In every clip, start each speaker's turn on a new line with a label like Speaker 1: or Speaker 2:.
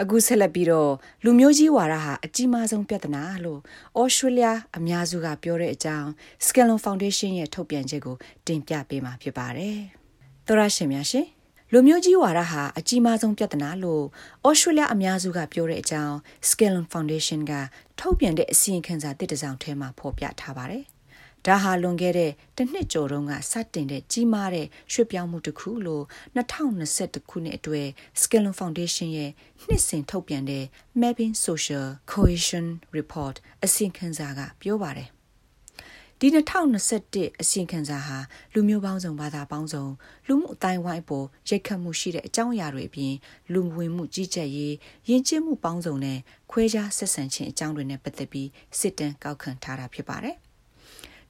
Speaker 1: အခုဆက်လက်ပြီးတော့လူမျိုးကြီးဝါဒဟာအကြီးမားဆုံးပြဿနာလို့ဩစတြေးလျအများစုကပြောတဲ့အကြောင်း Scalon Foundation ရဲ့ထုတ်ပြန်ချက်ကိုတင်ပြပေးမှာဖြစ်ပါတယ်။သောရရှင်များရှင်လူမျိုးကြီးဝါဒဟာအကြီးမားဆုံးပြဿနာလို့ဩစတြေးလျအများစုကပြောတဲ့အကြောင်း Scalon Foundation ကထုတ်ပြန်တဲ့အစီရင်ခံစာတစ်တစောင်ထဲမှာဖော်ပြထားပါတယ်။ ဒါဟာလွန်ခဲ့တဲ့တစ်နှစ်ကျော်တုန်းကစတင်တဲ့ကြီးမားတဲ့ရွှေ့ပြောင်းမှုတစ်ခုလို့2021ခုနှစ်အတွင်း Scalon Foundation ရဲ့နှစ်စဉ်ထုတ်ပြန်တဲ့ Mapping Social Cohesion Report အစီရင်ခံစာကပြောပါတယ်ဒီ2021အစီရင်ခံစာဟာလူမျိုးပေါင်းစုံဘာသာပေါင်းစုံလူမှုအတိုင်းဝိုင်းပေါ်ရိတ်ခတ်မှုရှိတဲ့အကြောင်းအရာတွေအပြင်လူဝင်မှုကြီးကြပ်ရေးယဉ်ကျေးမှုပေါင်းစုံနဲ့ခွဲခြားဆက်ဆံခြင်းအကြောင်းတွေနဲ့ပတ်သက်ပြီးစစ်တမ်းကောက်ခံထားတာဖြစ်ပါတယ်။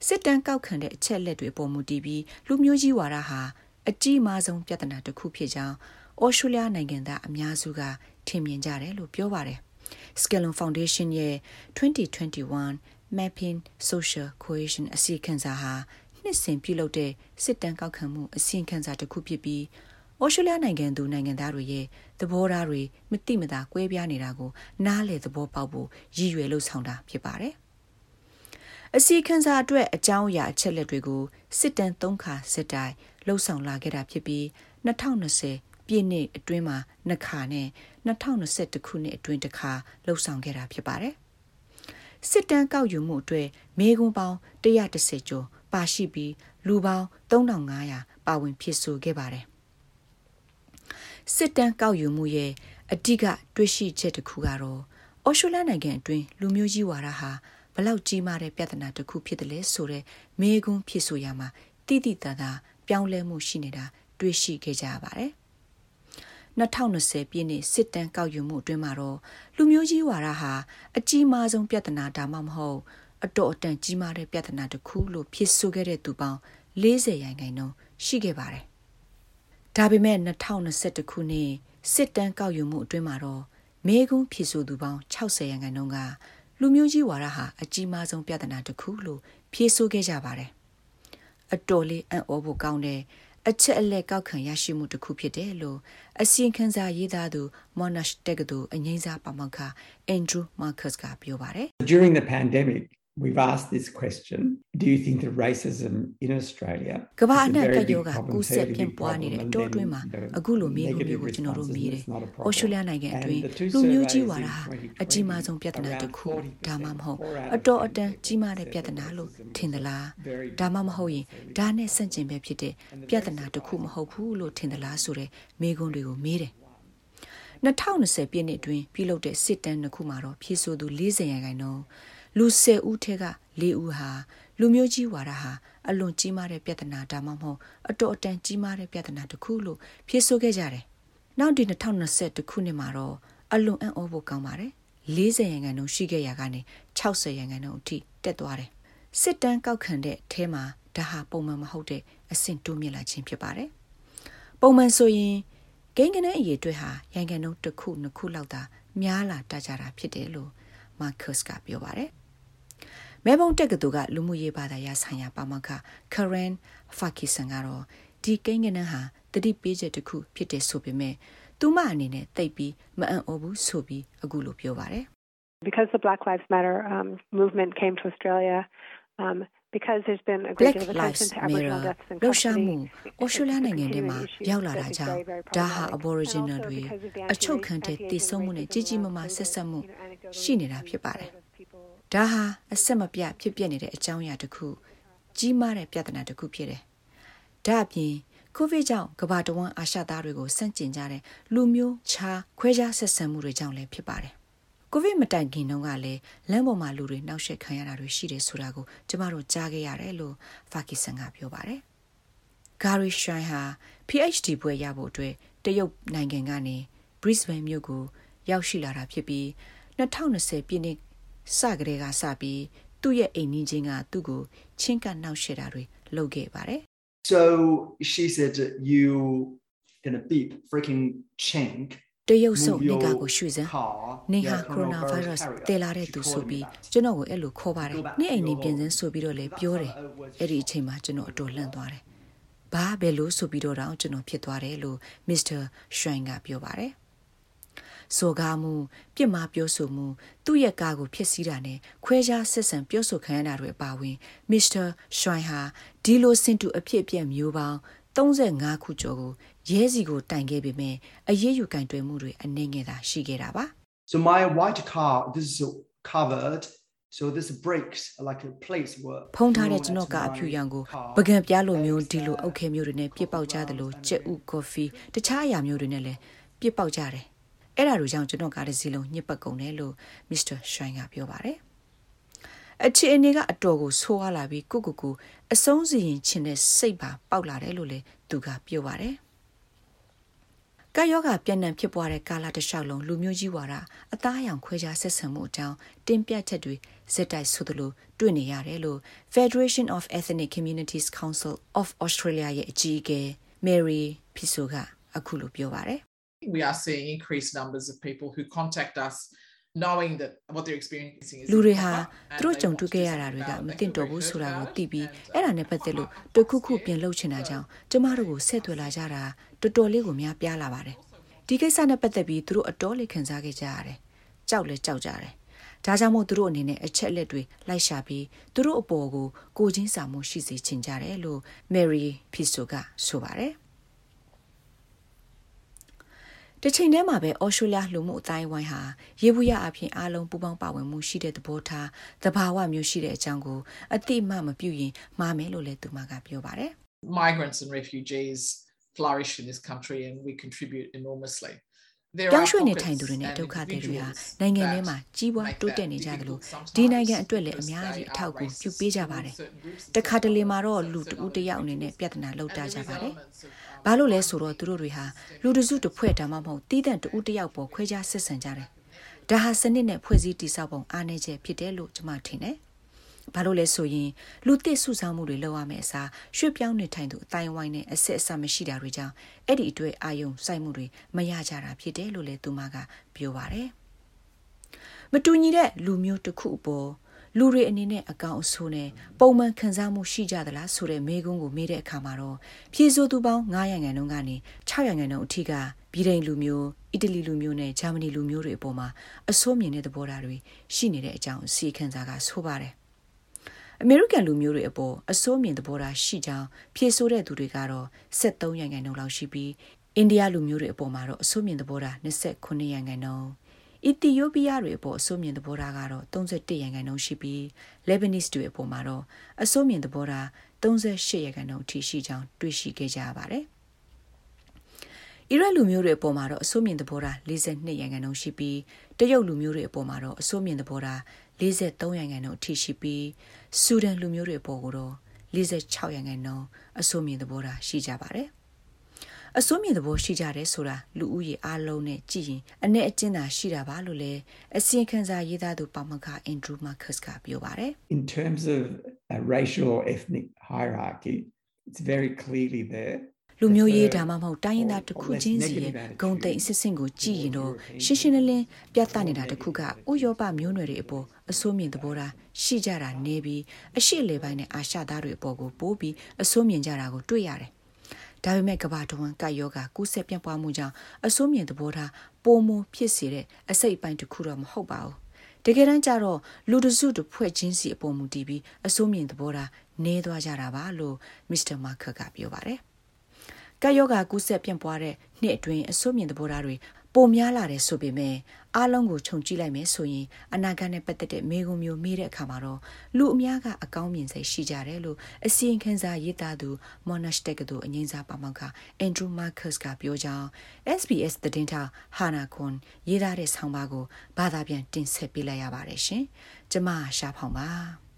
Speaker 1: စစ်တမ်းကောက်ခံတဲ့အချက်လက်တွေပေါ်မူတည်ပြီးလူမျိုးကြီးဝါဒဟာအကြီးမားဆုံးပြဿနာတစ်ခုဖြစ်ကြောင်းဩစတြေးလျနိုင်ငံသားအများစုကထင်မြင်ကြတယ်လို့ပြောပါတယ်။ Scalon Foundation ရဲ့2021 Mapping Social Cohesion အစီအခံစာဟာနှစ်စဉ်ပြုလုပ်တဲ့စစ်တမ်းကောက်ခံမှုအစီအခံစာတစ်ခုဖြစ်ပြီးဩစတြေးလျနိုင်ငံသူနိုင်ငံသားတွေရဲ့သဘောထားတွေမတိမတာကွဲပြားနေတာကိုနားလည်သဘောပေါက်ဖို့ရည်ရွယ်လို့ဆောင်တာဖြစ်ပါတယ်။ အစီခံစာအတွက်အကြောင်းအရာအချက်လက်တွေကိုစစ်တမ်း၃ခါစစ်တိုင်လှုပ်ဆောင်လာခဲ့တာဖြစ်ပြီး2020ပြည့်နှစ်အတွင်းမှာနှစ်ခါနဲ့2021ခုနှစ်အတွင်းတစ်ခါလှုပ်ဆောင်ခဲ့တာဖြစ်ပါတယ်။စစ်တမ်းကောက်ယူမှုအတွက်မေကွန်ပေါင်း130ကျော်ပါရှိပြီးလူပေါင်း3500ပါဝင်ဖြစ်ဆိုခဲ့ပါတယ်။စစ်တမ်းကောက်ယူမှုရဲ့အဓိကတွေ့ရှိချက်တစ်ခုကတော့အော်ရှိုလန်နိုင်ငံအတွင်းလူမျိုးကြီးဝါဒဟာ ဘလောက်ကြီးမားတဲ့ပြဿနာတစ်ခုဖြစ်တယ်လဲဆိုတဲ့မေးခွန်းဖြစ်ဆိုရမှာတိတိတသာပြောင်းလဲမှုရှိနေတာတွေ့ရှိခဲ့ကြရပါတယ်။2020ပြည့်နှစ်စစ်တမ်းကောက်ယူမှုအတွင်းမှာတော့လူမျိုးကြီးဝါဒဟာအကြီးမားဆုံးပြဿနာဒါမှမဟုတ်အတော်အတန်ကြီးမားတဲ့ပြဿနာတစ်ခုလို့ဖြစ်ဆိုခဲ့တဲ့သူပေါင်း40ရာခိုင်နှုန်းရှိခဲ့ပါတယ်။ဒါပေမဲ့2021ခုနှစ်စစ်တမ်းကောက်ယူမှုအတွင်းမှာတော့မေကွန်းဖြစ်ဆိုသူပေါင်း60ရာခိုင်နှုန်းက လူမျိုးကြီးဝါဒဟာအကြီးမားဆုံးပြဿနာတစ်ခုလို့ဖြေဆိုခဲ့ကြပါတယ်။အတော်လေးအံ့ဩဖို့ကောင်းတဲ့အချက်အလက်ကောက်ခံရရှိမှုတစ်ခုဖြစ်တယ်လို့အစီရင်ခံစာရေးသားသူ Monash တက္ကသိုလ်အငိမ့်စားပါမောက္ခ Andrew Marcus ကပြောပါတယ်။
Speaker 2: During the pandemic we've asked this question do you think that racism in australia
Speaker 1: ကဘာအနက်ကယောဂကူးဆက်ပြန့်ပွားနေတဲ့အတော်အတွင်းမှာအခုလိုမေးခွန်းမျိုးကိုကျွန်တော်တို့မေးတယ်။ဩစတြေးလျနိုင်ငံအတွင်းလူမျိုးကြီးဝါဒဟာအကြီးမားဆုံးပြဿနာတစ်ခုဒါမှမဟုတ်အတော်အတန်ကြီးမားတဲ့ပြဿနာလို့ထင်သလားဒါမှမဟုတ်ရင်ဒါနဲ့ဆန့်ကျင်ပဲဖြစ်တဲ့ပြဿနာတစ်ခုမဟုတ်ဘူးလို့ထင်သလားဆိုတဲ့မေးခွန်းတွေကိုမေးတယ်2020ပြည့်နှစ်အတွင်းပြုလုပ်တဲ့စစ်တမ်းတစ်ခုမှာတော့ဖြည့်ဆို့သူ40ရာခိုင်နှုန်း လူ10ဦးထဲက4ဦးဟာလူမျိုးကြီးဝါဒဟာအလွန်ကြီးမားတဲ့ပြဿနာဒါမှမဟုတ်အတော်အတန်ကြီးမားတဲ့ပြဿနာတစ်ခုလို့ဖြေဆိုခဲ့ကြတယ်။နောက်ဒီ2020ခုနှစ်မှာတော့အလွန်အံ့ဩဖို့ကောင်းပါတယ်။40ရန်ကန်နှုန်းရှိခဲ့ရကနေ60ရန်ကန်နှုန်းအထိတက်သွားတယ်။စစ်တမ်းကောက်ခံတဲ့အထဲမှာဒါဟာပုံမှန်မဟုတ်တဲ့အဆင့်တိုးမြင့်လာခြင်းဖြစ်ပါတယ်။ပုံမှန်ဆိုရင်ဂိမ်းကနေအရေးအတွက်ဟာရန်ကန်နှုန်းတစ်ခုနှစ်ခုလောက်သာများလာတကြတာဖြစ်တယ်လို့မာကတ်စ်ကပြောပါတယ် မဲဘုံတက်ကတူကလူမှုရေးဘာသာရေးဆိုင်ရာပါမခကရန်ဖာကီဆန်ကတော့ဒီကိန်းကနန်းဟာတတိပေးချက်တစ်ခုဖြစ်တယ်ဆိုပေမဲ့သူမအနေနဲ့တိတ်ပြီးမအံ့ဩဘူးဆိုပြီးအခုလိုပြောပါတယ်
Speaker 3: Because the Black Lives Matter um, movement came to Australia um, because there's been a great deal of attention to Aboriginal deaths in
Speaker 1: custody ဩစတြေးလျနိုင်ငံထဲမှာရောက်လာတာကြောင့်ဒါဟာ Aboriginal တွေအချုပ်ခံတဲ့တည်ဆုံမှုနဲ့ကြီးကြီးမားမားဆက်ဆက်မှုရှိနေတာဖြစ်ပါတယ် ဒါဟာအဆက်မပြတ်ဖြစ်ပျက်နေတဲ့အကြောင်းအရာတစ်ခုကြီးမားတဲ့ပြဿနာတစ်ခုဖြစ်တယ်။ဒါအပြင်ကိုဗစ်ကြောင့်ကမ္ဘာတဝန်းအာရှသားတွေကိုဆန့်ကျင်ကြတဲ့လူမျိုးခြားခွဲခြားဆက်ဆံမှုတွေကြောင့်လည်းဖြစ်ပါတယ်။ကိုဗစ်မတိုင်ခင်တုန်းကလည်းလမ်းပေါ်မှာလူတွေနှောက်ယှက်ခံရတာတွေရှိတယ်ဆိုတာကိုကျမတို့ကြားခဲ့ရတယ်လို့ဖာကီဆန်ကပြောပါတယ်။ဂါရီရှိုင်းဟာ PhD ဘွဲ့ရဖို့အတွက်တရုတ်နိုင်ငံကနေ Brisbane မြို့ကိုရောက်ရှိလာတာဖြစ်ပြီး2020ပြည့်နှစ် စကလေးကစပြီးသူ့ရဲ့အိမ်နီးချင်းကသူ့ကိုချင်းကပ်နှောက်ရှက်တာတွေလုပ်ခဲ့ပါတယ်
Speaker 2: So she said you gonna beep freaking chink
Speaker 1: တရုတ်ဆုံးနေကကိုရွှေ့စမ်းနေဟာကိုရိုနာဗိုင်းရပ်စ်တည်လာတဲ့သူဆိုပြီးကျွန်တော်ကိုအဲ့လိုခေါ်ပါတယ်နေ့အိမ်နေပြင်စင်းဆိုပြီးတော့လည်းပြောတယ်အဲ့ဒီအချိန်မှာကျွန်တော်အတော်လန့်သွားတယ်ဘာဘယ်လိုဆိုပြီးတော့တောင်ကျွန်တော်ဖြစ်သွားတယ်လို့မစ္စတာရွှိုင်းကပြောပါတယ် စော်ကားမှုပြစ်မှားပြောဆိုမှုသူ့ရဲ့ကားကိုဖြစ်စည်းတာနဲ့ခွဲခြားဆက်ဆံပြောဆိုခံရတာတွေအပါအဝင်မစ္စတာရွှိုင်းဟာဒီလိုစင်တူအဖြစ်အပျက်မျိုးပေါင်း35ခုကျော်ကိုရဲစီကိုတိုင်ခဲ့ပေမဲ့အရေးယူကင်တွယ်မှုတွေအနေငယ်သာရှိခဲ့တာပါ
Speaker 4: So my white car this is covered so this breaks like a plates were
Speaker 1: ဖုံးထားတဲ့ကျွန်တော်ကအဖြူရောင်ကိုပကံပြားလိုမျိုးဒီလိုအုတ်ခဲမျိုးတွေနဲ့ပြစ်ပေါက်ကြသလိုကြက်ဥကော်ဖီတခြားအရာမျိုးတွေနဲ့လည်းပြစ်ပေါက်ကြတယ် အဲ့ဒါတို့ကြောင့်ကျွန်တော်ကားတစ်စီးလုံးညစ်ပတ်ကုန်တယ်လို့မစ္စတာရှိုင်းကပြောပါတယ်အခြေအနေကအတော်ကိုဆိုးရလာပြီးကိုကိုကိုအဆုံးစီရင်ခြင်းနဲ့စိတ်ပါပေါက်လာတယ်လို့လည်းသူကပြောပါတယ်ကာယောဂပြန့်နှံ့ဖြစ်ပွားတဲ့ကာလတစ်လျှောက်လုံးလူမျိုးကြီးဝါဒအသားအရောင်ခွဲခြားဆက်ဆံမှုအကြောင်းတင်ပြချက်တွေဇက်တိုက်ဆိုသလိုတွေ့နေရတယ်လို့ Federation of Ethnic Communities Council of Australia ရဲ့အကြီးအကဲ Mary Piso ကအခုလိုပြောပါတယ်
Speaker 5: We are seeing increased numbers of people who contact us knowing that what they're experiencing is
Speaker 1: လူတွေဟာသူတို့ကြုံတွေ့ခဲ့ရတာတွေကမတင်တော်ဘူးဆိုတာကိုသိပြီးအဲ့ဒါနဲ့ပတ်သက်လို့တခုခုပြင်လုပ်ချင်တာကြောင့်ကျမတို့ကိုဆက်သွယ်လာကြတာတော်တော်လေးကိုများပြားလာပါတယ်ဒီကိစ္စနဲ့ပတ်သက်ပြီးသူတို့အတော်လေးခံစားခဲ့ကြရတယ်ကြောက်လဲကြောက်ကြတယ်ဒါကြောင့်မို့သူတို့အနေနဲ့အချက်လက်တွေလိုက်ရှာပြီးသူတို့အပေါ်ကိုကိုချင်းစာမှုရှိစေချင်ကြတယ်လို့ Mary Piso ကဆိုပါတယ် တချိန်တည်းမှာပဲအော်စတြေးလျလူမှုအတိုင်းဝိုင်းဟာရေဘူးရအဖြစ်အားလုံးပူးပေါင်းပါဝင်မှုရှိတဲ့သဘောထားသဘာဝမျိုးရှိတဲ့အကြောင်းကိုအတိအမှမပြုရင်မှားမယ်လို့လည်းသူမကပြောပါတယ်
Speaker 5: Migrants and refugees flourish in this country and we contribute enormously
Speaker 1: တောင်းရွှေ့နေထိုင်သူတွေနဲ့ဒုက္ခသည်တွေဟာနိုင်ငံထဲမှာကြီးပွားတိုးတက်နေကြသလိုဒီနိုင်ငံအတွက်လည်းအများကြီးအထောက်အကူပြုပေးကြပါတယ်။တခါတလေမှာတော့လူတဦးတယောက်အနေနဲ့ပြဿနာလောက်တာကြပါတယ်။ ဘာလို့လဲဆိုတော့သူတို့တွေဟာလူတစုတစ်ဖွဲ့ဒါမှမဟုတ်တီးတန့်တဦးတယောက်ပေါ်ခွဲခြားဆက်ဆံကြတယ်။ဒါဟာစနစ်နဲ့ဖွဲ့စည်းတည်ဆောက်ပုံအားနည်းချက်ဖြစ်တယ်လို့ကျွန်မထင်တယ်။ဘာလို့လဲဆိုရင်လူသစ်စုဆောင်းမှုတွေလုပ်ရမယ့်အစားရွှေ့ပြောင်းနေထိုင်သူအတိုင်းဝိုင်းနဲ့အဆက်အဆမရှိတာတွေကြောင့်အဲ့ဒီအတွက်အာယုံစိုက်မှုတွေမရကြတာဖြစ်တယ်လို့လည်းသူမကပြောပါတယ်မတူညီတဲ့လူမျိုးတစ်ခုအပေါ် လူတွေအနေနဲ့အကောင်အဆိုးနဲ့ပုံမှန်ခံစားမှုရှိကြသလားဆိုတဲ့မေးခွန်းကိုမေးတဲ့အခါမှာတော့ဖြေဆိုသူပေါင်း900ရာခိုင်နှုန်းကနေ600ရာခိုင်နှုန်းအထိကပြည်ထိုင်လူမျိုးအီတလီလူမျိုးနဲ့ဂျာမနီလူမျိုးတွေအပေါ်မှာအဆိုးမြင်တဲ့သဘောထားတွေရှိနေတဲ့အကြောင်းအစီအခံစာကဆိုပါတယ်အမေရိကန်လူမျိုးတွေအပေါ်အစိုးမြင်သဘောထားရှိကြောင်းဖြေဆိုတဲ့သူတွေကတော့73ရာခိုင်နှုန်းလောက်ရှိပြီးအိန္ဒိယလူမျိုးတွေအပေါ်မှာတော့အစိုးမြင်သဘောထား29ရာခိုင်နှုန်း အီသီယိုးပီးယားတွေအပေါ်အစိုးမြင်သဘောထားကတော့31ရာခိုင်နှုန်းရှိပြီး Lebanese တွေအပေါ်မှာတော့အစိုးမြင်သဘောထား38ရာခိုင်နှုန်းအထိရှိကြောင်းတွေ့ရှိခဲ့ကြရပါတယ်။အီရတ်လူမျိုးတွေအပေါ်မှာတော့အစိုးမြင်သဘောထား42ရာခိုင်နှုန်းရှိပြီးတရုတ်လူမျိုးတွေအပေါ်မှာတော့အစိုးမြင်သဘောထား43ရာခိုင်နှုန်းအထိရှိပြီးဆူဒန်လူမျိုးတွေအပေါ်ကတော့46ရာခိုင်နှုန်းအစိုးမြင်သဘောထားရှိကြပါတယ် အစိုးမြင်သဘောရှိကြတယ်ဆိုတာလူဦးရေအလုံးနဲ့ကြည်ရင်အ내အကျဉ်းသာရှိတာပါလို့လည်းအစီရင်ခံစာရေးသားသူပါမခအန်ဒရူးမာကတ်ကပြောပါတယ်
Speaker 2: In terms of a racial or ethnic hierarchy it's very clearly there
Speaker 1: လူမျိုးရေးဒါမှမဟုတ်တိုင်းရင်းသားတစ်ခုချင်းစီရဲ့ဂုံတိတ်အစစ်စင်ကိုကြည်ရင်တော့ရှင်းရှင်းလင်းလင်းပြသနေတာတစ်ခုကဥရောပမျိုးနွယ်တွေအပေါ်အစိုးမြင်သဘောထားရှိကြတာနေပြီးအရှိလေပိုင်းနဲ့အာရှသားတွေအပေါ်ကိုပိုးပြီးအစိုးမြင်ကြတာကိုတွေ့ရတယ်။ ဒါပေမဲ့ကဘာတဝန်ကယောဂကူးဆက်ပြန့်ပွားမှုကြောင့်အစိုးမြင်သဘောထားပိုမဖြစ်စေတဲ့အစိတ်အပိုင်းတစ်ခုတော့မဟုတ်ပါဘူး။တကယ်တမ်းကျတော့လူတစုတစ်ဖွဲ့ချင်းစီအပေါ်မူတည်ပြီးအစိုးမြင်သဘောထားနေသွားကြတာပါလို့မစ္စတာမာခတ်ကပြောပါတယ်ကပ်ရောဂါကူးစက်ပြန့်ပွားတဲ့နှစ်အတွင်းအဆိုးမြင်သဘောထားတွေ ပိုများလာတယ်ဆိုပေမဲ့အားလုံးကိုခြုံကြည့်လိုက်မယ်ဆိုရင်အနာဂတ်နဲ့ပတ်သက်တဲ့မေးခွန်းမျိုးမေးတဲ့အခါမှာတော့လူအများကအကောင်းမြင်စိတ်ရှိကြတယ်လို့အစီရင်ခံစာရေးသားသူ Monash တက္ကသိုလ်အငင်းစားပါမောက္ခ Andrew Marcus ကပြောကြောင်း SBS သတင်းထောက် Hana Kun ရေးသားတဲ့ဆောင်းပါးကိုဘာသာပြန်တင်ဆက်ပေးလိုက်ရပါတယ်ရှင်။ကျမရှားဖောင်ပါ။